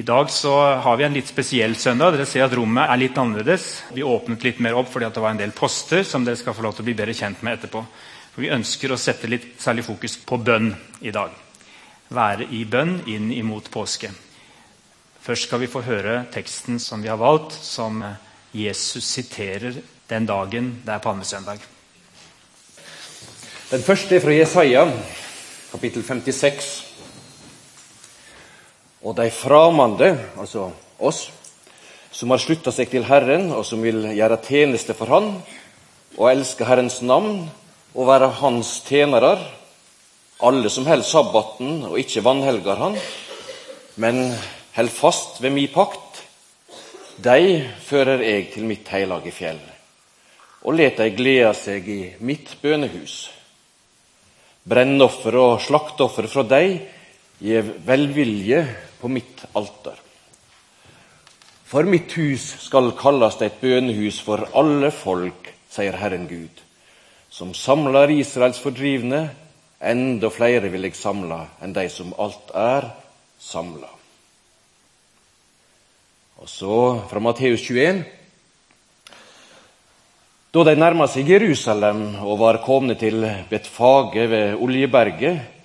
I dag så har vi en litt spesiell søndag. Dere ser at Rommet er litt annerledes. Vi åpnet litt mer opp fordi det var en del poster som dere skal få lov til å bli bedre kjent med etterpå. For Vi ønsker å sette litt særlig fokus på bønn i dag. Være i bønn inn imot påske. Først skal vi få høre teksten som vi har valgt, som Jesus siterer den dagen det er palmesøndag. Den første er fra Jesaja, kapittel 56. Og de framande, altså oss, som har slutta seg til Herren, og som vil gjøre tjeneste for Han, og elske Herrens navn og være Hans tjenere, alle som holder sabbaten og ikke vanhelger Han, men held fast ved mi pakt, de fører jeg til mitt hellige fjell, og let dei glede seg i mitt bønehus. Brennoffer og slaktoffer fra dei gjev velvilje på mitt alter. For mitt hus skal kalles et bønehus for alle folk, sier Herren Gud, som samler Israels fordrivne. Enda flere vil jeg samle enn de som alt er samla. Og så fra Matteus 21. Da de nærma seg Jerusalem og var komne til Betfage ved Oljeberget,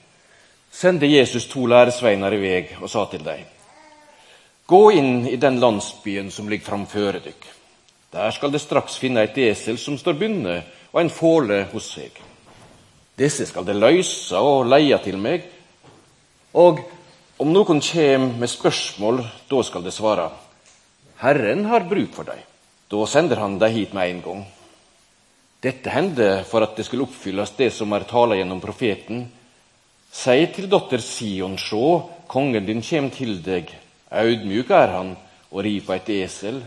sendte Jesus to læresveiner i vei og sa til dem.: Gå inn i den landsbyen som ligger framføre dykk. Der skal de straks finne et esel som står bundet, og en fåle hos seg. Disse skal de løse og leie til meg. Og om noen kommer med spørsmål, da skal de svare. Herren har bruk for dem. Da sender han dem hit med en gang. Dette hendte for at det skulle oppfylles det som er tala gjennom profeten. Si til dotter Sion, sjå, kongen din kjem til deg. Audmjuk er han og rir på et esel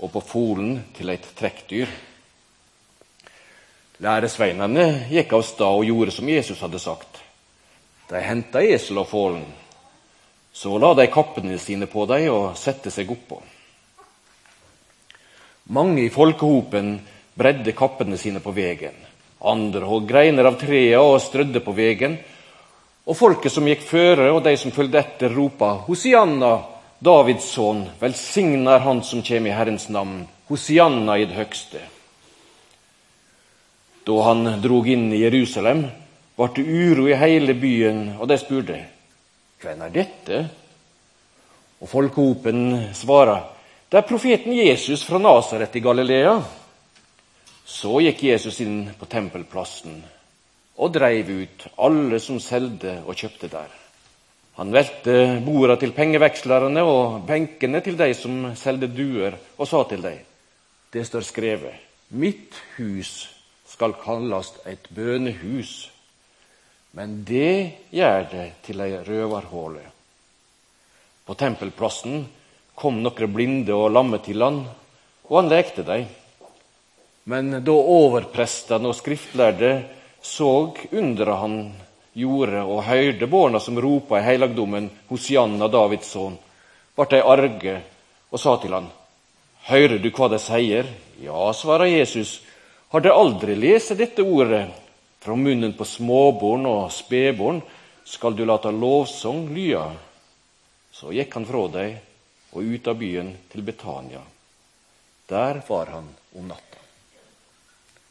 og på folen til et trekkdyr. Læresveinene gikk av stad og gjorde som Jesus hadde sagt. De henta esel og folen. Så la de kappene sine på dem og sette seg oppå. Mange i folkehopen bredde kappene sine på vegen. Andre hogg greiner av trærne og strødde på vegen og folket som gikk føre, og de som fulgte etter, ropa Hosianna, Davids sønn, velsigna er Han som kommer i Herrens navn, Hosianna i det høgste. Da han drog inn i Jerusalem, ble det uro i hele byen, og de spurte hvem er dette? Og folkehopen svarer det er profeten Jesus fra Nasaret i Galilea. Så gikk Jesus inn på tempelplassen og dreiv ut alle som solgte og kjøpte der. Han velte borda til pengevekslerne og benkene til de som solgte duer, og sa til dem, det står skrevet, mitt hus skal kalles et bønehus, men det gjør det til ei røverhåle. På tempelplassen kom noen blinde og lamme til han, og han lekte dem. Men da overprestene og skriftlærde så undra han gjorde, og høyrde barna som ropa i heilagdommen Hosianna, Davids sønn, ble de arge og sa til han, Høyrer du hva de sier? Ja, svarer Jesus. Har de aldri lest dette ordet? Fra munnen på småbarn og spedbarn skal du late lovsang lya. Så gikk han fra dem og ut av byen til Betania. Der var han om natta.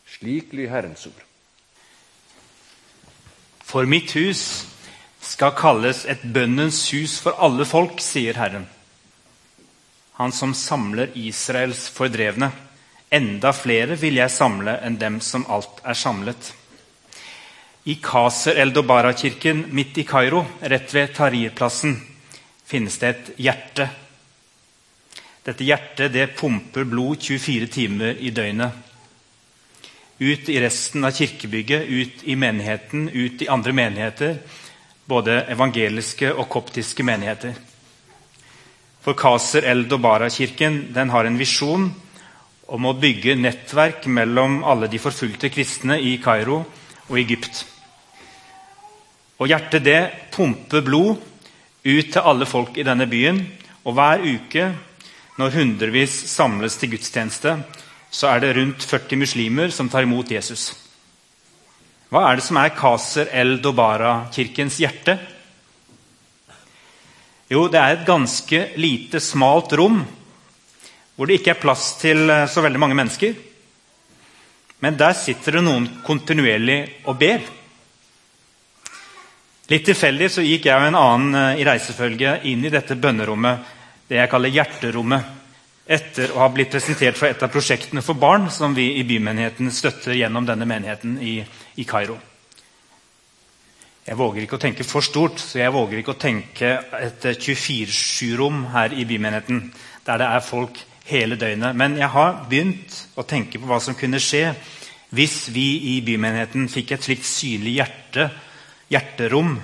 Slik lyder Herrens ord. For mitt hus skal kalles et bønnens hus for alle folk, sier Herren. Han som samler Israels fordrevne. Enda flere vil jeg samle enn dem som alt er samlet. I Kaser el-Dobara-kirken midt i Kairo, rett ved Tahrir-plassen, finnes det et hjerte. Dette hjertet det pumper blod 24 timer i døgnet ut i resten av kirkebygget, ut i menigheten, ut i andre menigheter. Både evangeliske og koptiske menigheter. For Kaser el-Dobara-kirken har en visjon om å bygge nettverk mellom alle de forfulgte kristne i Kairo og Egypt. Og Hjertet det pumper blod ut til alle folk i denne byen. Og hver uke, når hundrevis samles til gudstjeneste, så er det rundt 40 muslimer som tar imot Jesus. Hva er det som er Kaser el-Dobara-kirkens hjerte? Jo, det er et ganske lite, smalt rom hvor det ikke er plass til eh, så veldig mange mennesker. Men der sitter det noen kontinuerlig og ber. Litt tilfeldig så gikk jeg og en annen eh, i reisefølge inn i dette bønnerommet, det jeg kaller hjerterommet, etter å ha blitt presentert for et av prosjektene for barn som vi i bymenigheten støtter gjennom denne menigheten i, Kairo. Jeg våger ikke å tenke for stort, så jeg våger ikke å tenke et 24-7-rom her i bymenigheten, der det er folk hele døgnet. Men jeg har begynt å tenke på hva som kunne skje hvis vi i bymenigheten fikk et slikt synlig hjerte, hjerterom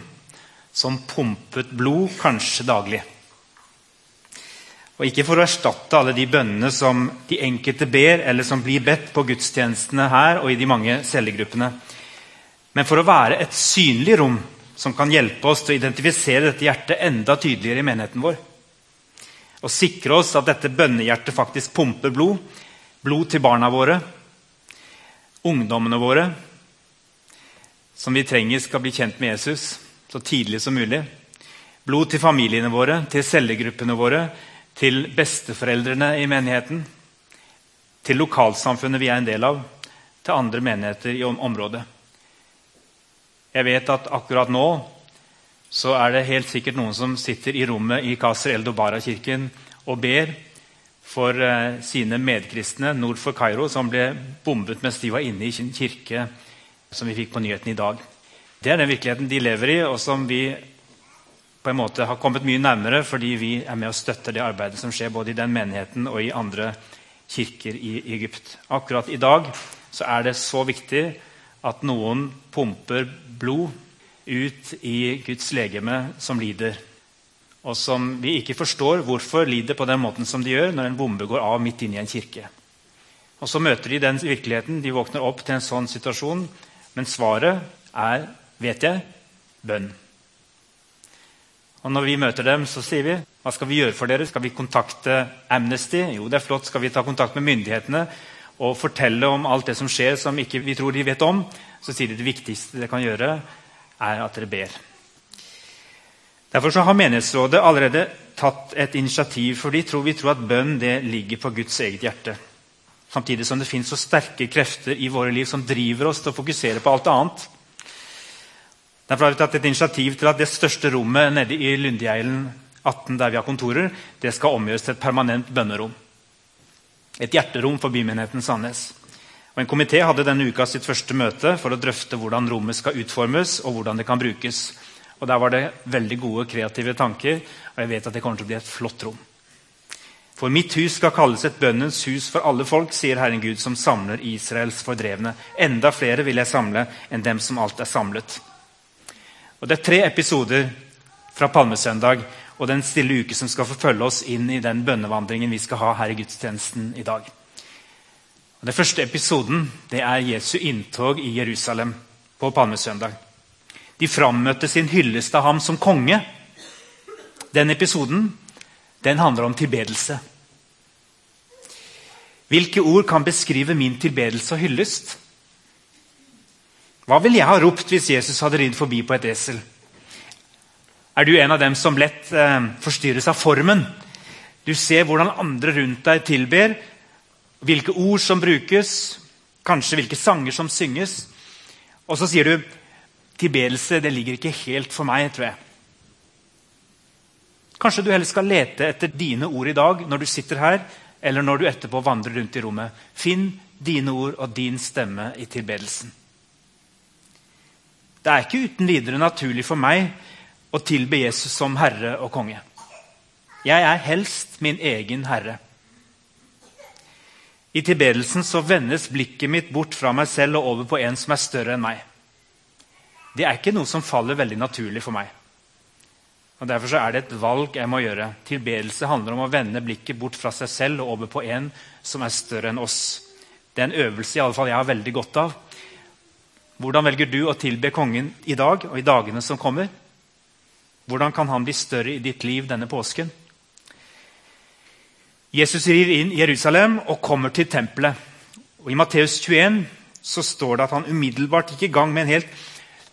som pumpet blod, kanskje daglig. Og ikke for å erstatte alle de bønnene som de enkelte ber, eller som blir bedt på gudstjenestene her og i de mange cellegruppene. Men for å være et synlig rom som kan hjelpe oss til å identifisere dette hjertet enda tydeligere i menigheten vår. Og sikre oss at dette bønnehjertet faktisk pumper blod. Blod til barna våre, ungdommene våre, som vi trenger skal bli kjent med Jesus så tidlig som mulig. Blod til familiene våre, til cellegruppene våre, til besteforeldrene i menigheten, til lokalsamfunnet vi er en del av, til andre menigheter i området. Jeg vet at akkurat nå så er det helt sikkert noen som sitter i rommet i Kaser El Dobara-kirken og ber for eh, sine medkristne nord for Kairo, som ble bombet mens de var inne i sin kirke, som vi fikk på nyheten i dag. Det er den virkeligheten de lever i, og som vi på en måte har kommet mye nærmere fordi vi er med og støtter det arbeidet som skjer både i den menigheten og i andre kirker i Egypt. Akkurat i dag så er det så viktig at noen pumper blod ut i Guds legeme som lider. Og som vi ikke forstår hvorfor lider på den måten som de gjør når en bombe går av midt inne i en kirke. Og Så møter de den virkeligheten. De våkner opp til en sånn situasjon. Men svaret er, vet jeg, bønn. Og Når vi møter dem, så sier vi hva skal vi gjøre for dere? Skal vi kontakte Amnesty? Jo, det er flott. Skal vi ta kontakt med myndighetene og fortelle om alt det som skjer som ikke vi tror de vet om? Så sier de det viktigste dere kan gjøre, er at dere ber. Derfor har Menighetsrådet allerede tatt et initiativ. For tror, vi tror at bønn ligger på Guds eget hjerte. Samtidig som det finnes så sterke krefter i våre liv som driver oss til å fokusere på alt annet. Derfor har vi tatt et initiativ til at det største rommet nede i Lundgeilen 18, der vi har kontorer, det skal omgjøres til et permanent bønnerom. Et hjerterom for bymenigheten Sandnes. Og En komité hadde denne uka sitt første møte for å drøfte hvordan rommet skal utformes og hvordan det kan brukes. Og Der var det veldig gode, kreative tanker, og jeg vet at det kommer til å bli et flott rom. For mitt hus skal kalles et bønnens hus for alle folk, sier Herren Gud, som samler Israels fordrevne. Enda flere vil jeg samle enn dem som alt er samlet. Og Det er tre episoder fra Palmesøndag og den stille uke som skal forfølge oss inn i den bønnevandringen vi skal ha her i gudstjenesten i dag. Og den første episoden det er Jesu inntog i Jerusalem på Palmesøndag. De frammøtte sin hyllest av ham som konge. Den episoden den handler om tilbedelse. Hvilke ord kan beskrive min tilbedelse og hyllest? Hva ville jeg ha ropt hvis Jesus hadde ridd forbi på et esel? Er du en av dem som lett eh, forstyrres av formen? Du ser hvordan andre rundt deg tilber, hvilke ord som brukes, kanskje hvilke sanger som synges. Og så sier du tilbedelse det ligger ikke helt for meg, tror jeg. Kanskje du heller skal lete etter dine ord i dag når du sitter her, eller når du etterpå vandrer rundt i rommet. Finn dine ord og din stemme i tilbedelsen. Det er ikke uten videre naturlig for meg å tilbe Jesus som herre og konge. Jeg er helst min egen herre. I tilbedelsen så vendes blikket mitt bort fra meg selv og over på en som er større enn meg. Det er ikke noe som faller veldig naturlig for meg. Og Derfor så er det et valg jeg må gjøre. Tilbedelse handler om å vende blikket bort fra seg selv og over på en som er større enn oss. Det er en øvelse i alle fall jeg har veldig godt av. Hvordan velger du å tilbe kongen i dag og i dagene som kommer? Hvordan kan han bli større i ditt liv denne påsken? Jesus rir inn i Jerusalem og kommer til tempelet. Og I Matteus 21 så står det at han umiddelbart gikk i gang med en helt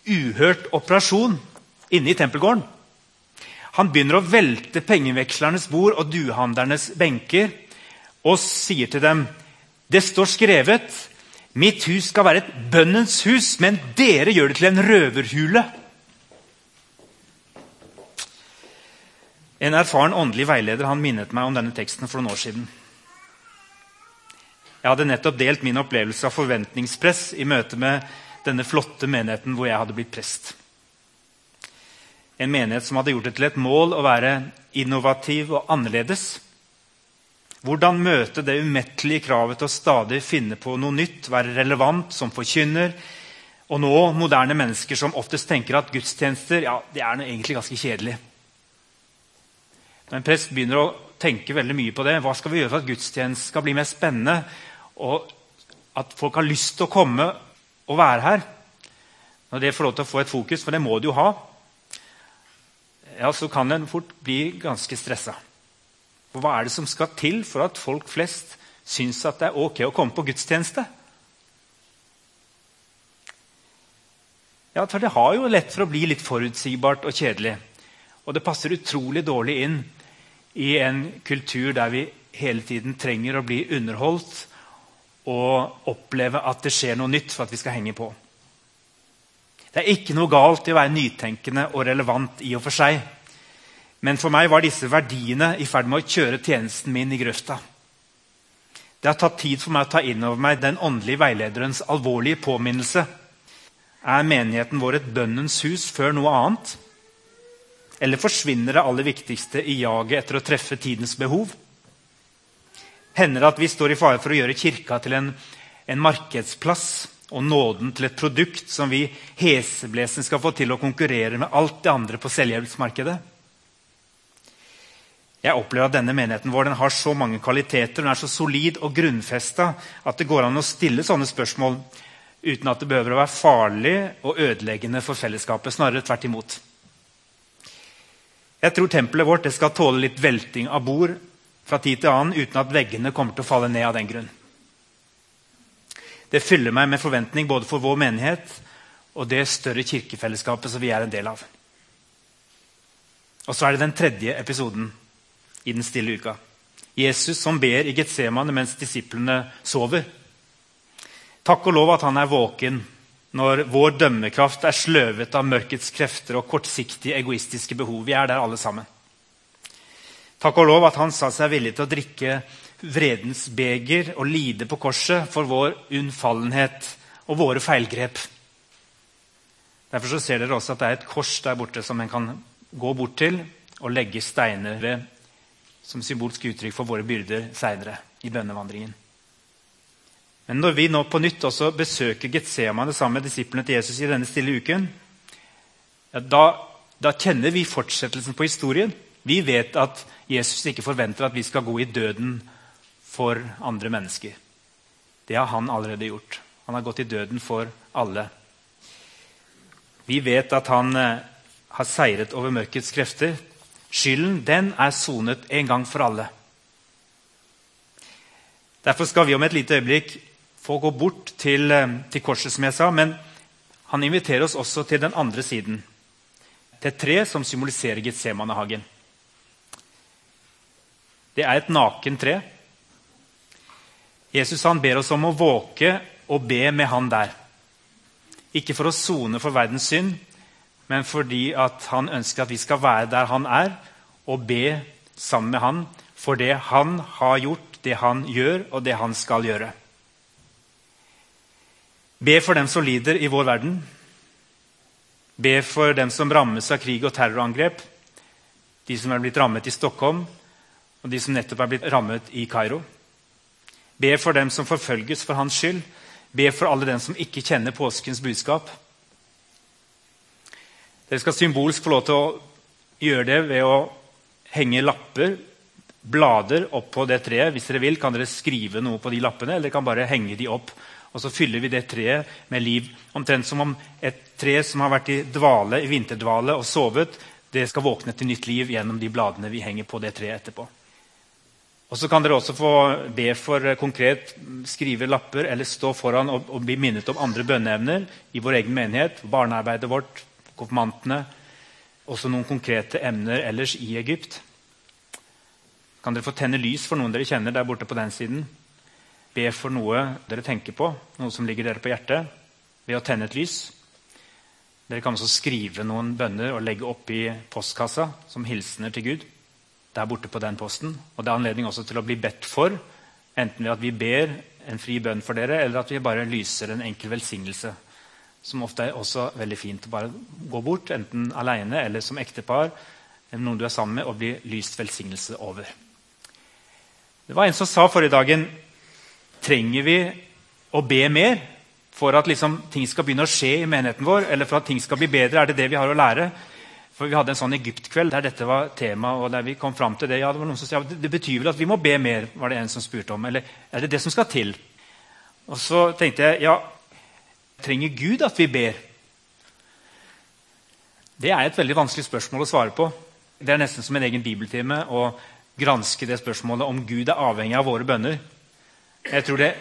uhørt operasjon inne i tempelgården. Han begynner å velte pengevekslernes bord og duehandlernes benker og sier til dem det står skrevet mitt hus skal være et bønnens hus, men dere gjør det til en røverhule. En erfaren åndelig veileder han minnet meg om denne teksten for noen år siden. Jeg hadde nettopp delt min opplevelse av forventningspress i møte med denne flotte menigheten hvor jeg hadde blitt prest. En menighet som hadde gjort det til et mål å være innovativ og annerledes. Hvordan møte det umettelige kravet til å stadig finne på noe nytt, være relevant som forkynner, og nå moderne mennesker som oftest tenker at gudstjenester ja, det er egentlig ganske kjedelig. Når en prest begynner å tenke veldig mye på det, hva skal vi gjøre for at gudstjenesten skal bli mer spennende, og at folk har lyst til å komme og være her Når det får lov til å få et fokus, for det må det jo ha, ja, så kan en fort bli ganske stressa. For hva er det som skal til for at folk flest syns at det er ok å komme på gudstjeneste? Ja, for Det har jo lett for å bli litt forutsigbart og kjedelig. Og det passer utrolig dårlig inn i en kultur der vi hele tiden trenger å bli underholdt og oppleve at det skjer noe nytt for at vi skal henge på. Det er ikke noe galt i å være nytenkende og relevant i og for seg. Men for meg var disse verdiene i ferd med å kjøre tjenesten min i grøfta. Det har tatt tid for meg å ta inn over meg den åndelige veilederens alvorlige påminnelse. Er menigheten vår et bønnens hus før noe annet? Eller forsvinner det aller viktigste i jaget etter å treffe tidens behov? Hender det at vi står i fare for å gjøre kirka til en, en markedsplass og nåden til et produkt som vi heseblesende skal få til å konkurrere med alt det andre på selvhjelpsmarkedet? Jeg opplever at denne menigheten vår har så mange kvaliteter den er så solid og grunnfesta at det går an å stille sånne spørsmål uten at det behøver å være farlig og ødeleggende for fellesskapet. Snarere tvert imot. Jeg tror tempelet vårt skal tåle litt velting av bord fra tid til annen uten at veggene kommer til å falle ned av den grunn. Det fyller meg med forventning både for vår menighet og det større kirkefellesskapet som vi er en del av. Og så er det den tredje episoden i den stille uka. Jesus som ber i Getsemane mens disiplene sover. Takk og lov at han er våken når vår dømmekraft er sløvet av mørkets krefter og kortsiktige egoistiske behov. Vi er der alle sammen. Takk og lov at han sa seg villig til å drikke vredens beger og lide på korset for vår unnfallenhet og våre feilgrep. Derfor ser dere også at det er et kors der borte som en kan gå bort til og legge steiner ved som symbolsk uttrykk for våre byrder seinere i bønnevandringen. Men når vi nå på nytt også besøker Getsemane sammen med disiplene til Jesus i denne stille uken, ja, da, da, kjenner vi fortsettelsen på historien. Vi vet at Jesus ikke forventer at vi skal gå i døden for andre mennesker. Det har han allerede gjort. Han har gått i døden for alle. Vi vet at han eh, har seiret over mørkets krefter. Skylden den er sonet en gang for alle. Derfor skal vi om et lite øyeblikk få gå bort til, eh, til, korset, som jeg sa. Men han inviterer oss også til den andre siden. Til et tre som symboliserer Getsemanehagen. Det er et naken tre. Jesus han ber oss om å våke og be med han der. Ikke for å sone for verdens synd, men fordi han ønsker at vi skal være der han er, og be sammen med han for det han har gjort, det han gjør, og det han skal gjøre. Be for dem som lider i vår verden. Be for dem som rammes av krig og terrorangrep. De som er blitt rammet i Stockholm, og de som nettopp er blitt rammet i Kairo. Be for dem som forfølges for hans skyld. Be for alle dem som ikke kjenner påskens budskap. Dere skal symbolsk få lov til å gjøre det ved å henge lapper, blader, opp på det treet. Hvis dere vil, kan dere skrive noe på de lappene, eller dere kan bare henge de opp og så fyller vi det treet med liv. Omtrent som om et tre som har vært i dvale, i vinterdvale og sovet, det skal våkne til nytt liv gjennom de bladene vi henger på det treet etterpå. Og så kan dere også få be for konkret, skrive lapper eller stå foran og, og bli minnet om andre bønneevner i vår egen menighet, barnearbeidet vårt, konfirmantene, også noen konkrete emner ellers i Egypt. Kan dere få tenne lys for noen dere kjenner der borte på den siden? Be for noe dere tenker på, noe som ligger dere på hjertet, ved å tenne et lys. Dere kan også skrive noen bønner og legge oppi postkassa som hilsener til Gud. der borte på den posten. Og Det er anledning også til å bli bedt for, enten ved at vi ber en fri bønn for dere, eller at vi bare lyser en enkel velsignelse. Som ofte er også veldig fint å bare gå bort, enten alene eller som ektepar, eller noen du er sammen med, og bli lyst velsignelse over. Det var en som sa forrige dagen Trenger vi å be mer for at liksom, ting skal begynne å skje i menigheten vår? Eller for at ting skal bli bedre? Er det det vi har å lære? For Vi hadde en sånn Egypt-kveld der dette var tema. og der vi kom frem til Det ja, det var noen som sa det, det betyr vel at vi må be mer. var det en som spurte om, Eller er det det som skal til? Og så tenkte jeg ja, trenger Gud at vi ber? Det er et veldig vanskelig spørsmål å svare på. Det er nesten som en egen bibeltime å granske det spørsmålet om Gud er avhengig av våre bønner. Jeg tror det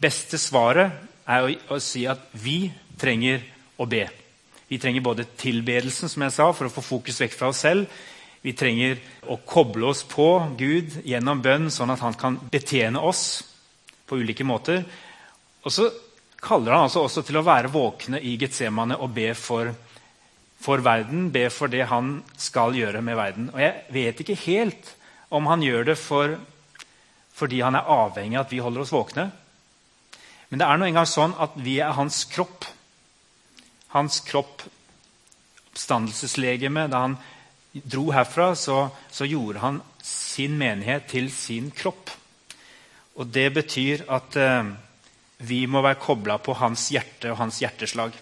beste svaret er å, å si at vi trenger å be. Vi trenger både tilbedelsen som jeg sa, for å få fokus vekk fra oss selv. Vi trenger å koble oss på Gud gjennom bønn, sånn at han kan betjene oss på ulike måter. Og så kaller han altså også til å være våkne i Getsemane og be for, for verden. Be for det han skal gjøre med verden. Og jeg vet ikke helt om han gjør det for, fordi han er avhengig av at vi holder oss våkne. Men det er nå engang sånn at vi er hans kropp hans kropp, oppstandelseslegeme. Da han dro herfra, så, så, gjorde han sin menighet til sin kropp. Og Det betyr at eh, vi må være kobla på hans hjerte og hans hjerteslag.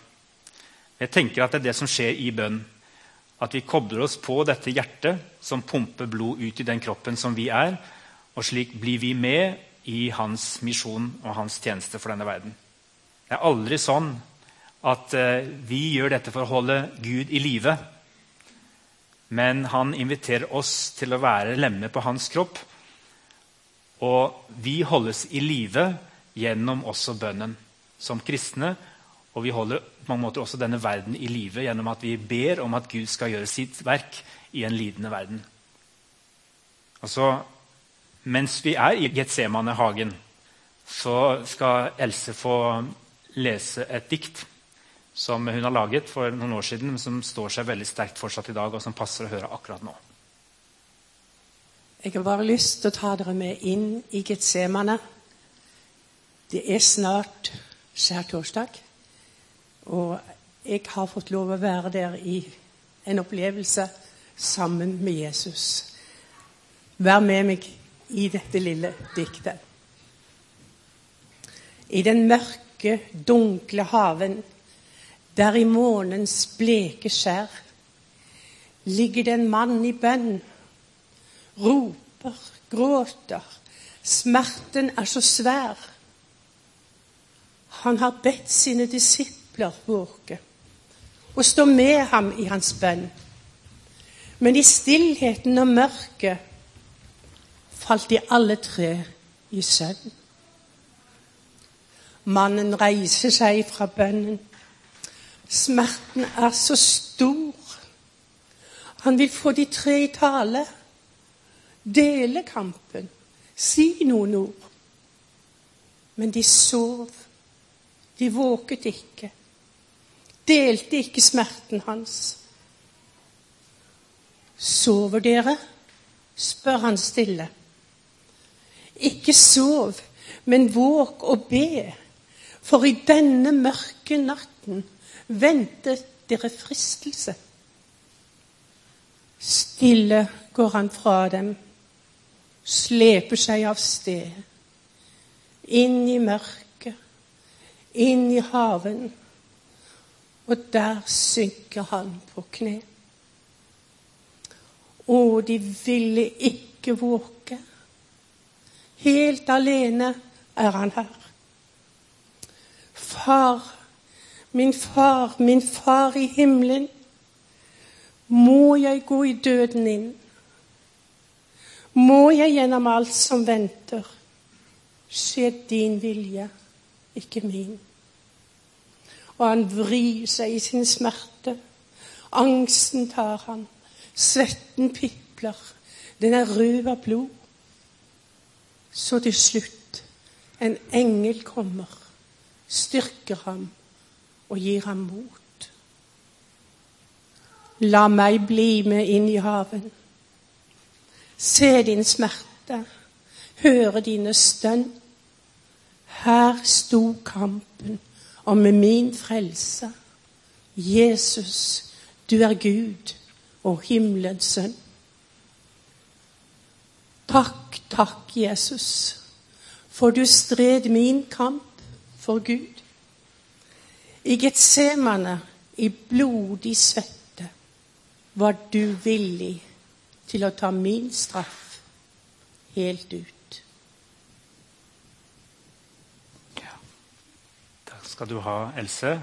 Jeg tenker at det er det som skjer i bønn. At vi kobler oss på dette hjertet som pumper blod ut i den kroppen som vi er. Og slik blir vi med i hans misjon og hans tjeneste for denne verden. Det er aldri sånn at eh, vi gjør dette for å holde Gud i live. Men han inviterer oss til å være lemmer på hans kropp. Og vi holdes i live gjennom også bønnen som kristne. Og vi holder på mange måter også denne verden i live gjennom at vi ber om at Gud skal gjøre sitt verk i en lidende verden. Altså, mens vi er i Getsemane-hagen, så skal Else få lese et dikt som hun har laget for noen år siden, men som står seg veldig sterkt fortsatt i dag, og som passer å høre akkurat nå. Jeg har bare lyst til å ta dere med inn i Getsemane. Det er snart skjærtorsdag, og jeg har fått lov å være der i en opplevelse sammen med Jesus. Vær med meg i dette lille diktet. I den mørke, dunkle haven der i månens bleke skjær ligger det en mann i bønn. Roper, gråter. Smerten er så svær. Han har bedt sine disipler våke og stå med ham i hans bønn. Men i stillheten og mørket falt de alle tre i søvn. Mannen reiser seg fra bønnen Smerten er så stor. Han vil få de tre i tale, dele kampen, si noen ord. Men de sov. De våket ikke. Delte ikke smerten hans. Sover dere? spør han stille. Ikke sov, men våk og be, for i denne mørke natten ventet dere fristelse. Stille går han fra dem, sleper seg av sted. Inn i mørket, inn i haven, og der synker han på kne. Å, de ville ikke våke. Helt alene er han her. Far Min far, min far i himmelen, må jeg gå i døden inn? Må jeg gjennom alt som venter, skje din vilje, ikke min? Og han vrir seg i sin smerte, Angsten tar han. Svetten pipler. Den er rød av blod. Så til slutt en engel kommer, styrker ham og gir ham mot. La meg bli med inn i haven. Se din smerte, høre dine stønn. Her sto kampen om min frelse. Jesus, du er Gud og himmelens sønn. Takk, takk, Jesus, for du stred min kamp for Gud. I Getsemane, i blodig svette, var du villig til å ta min straff helt ut. Ja. Takk skal du ha, Else.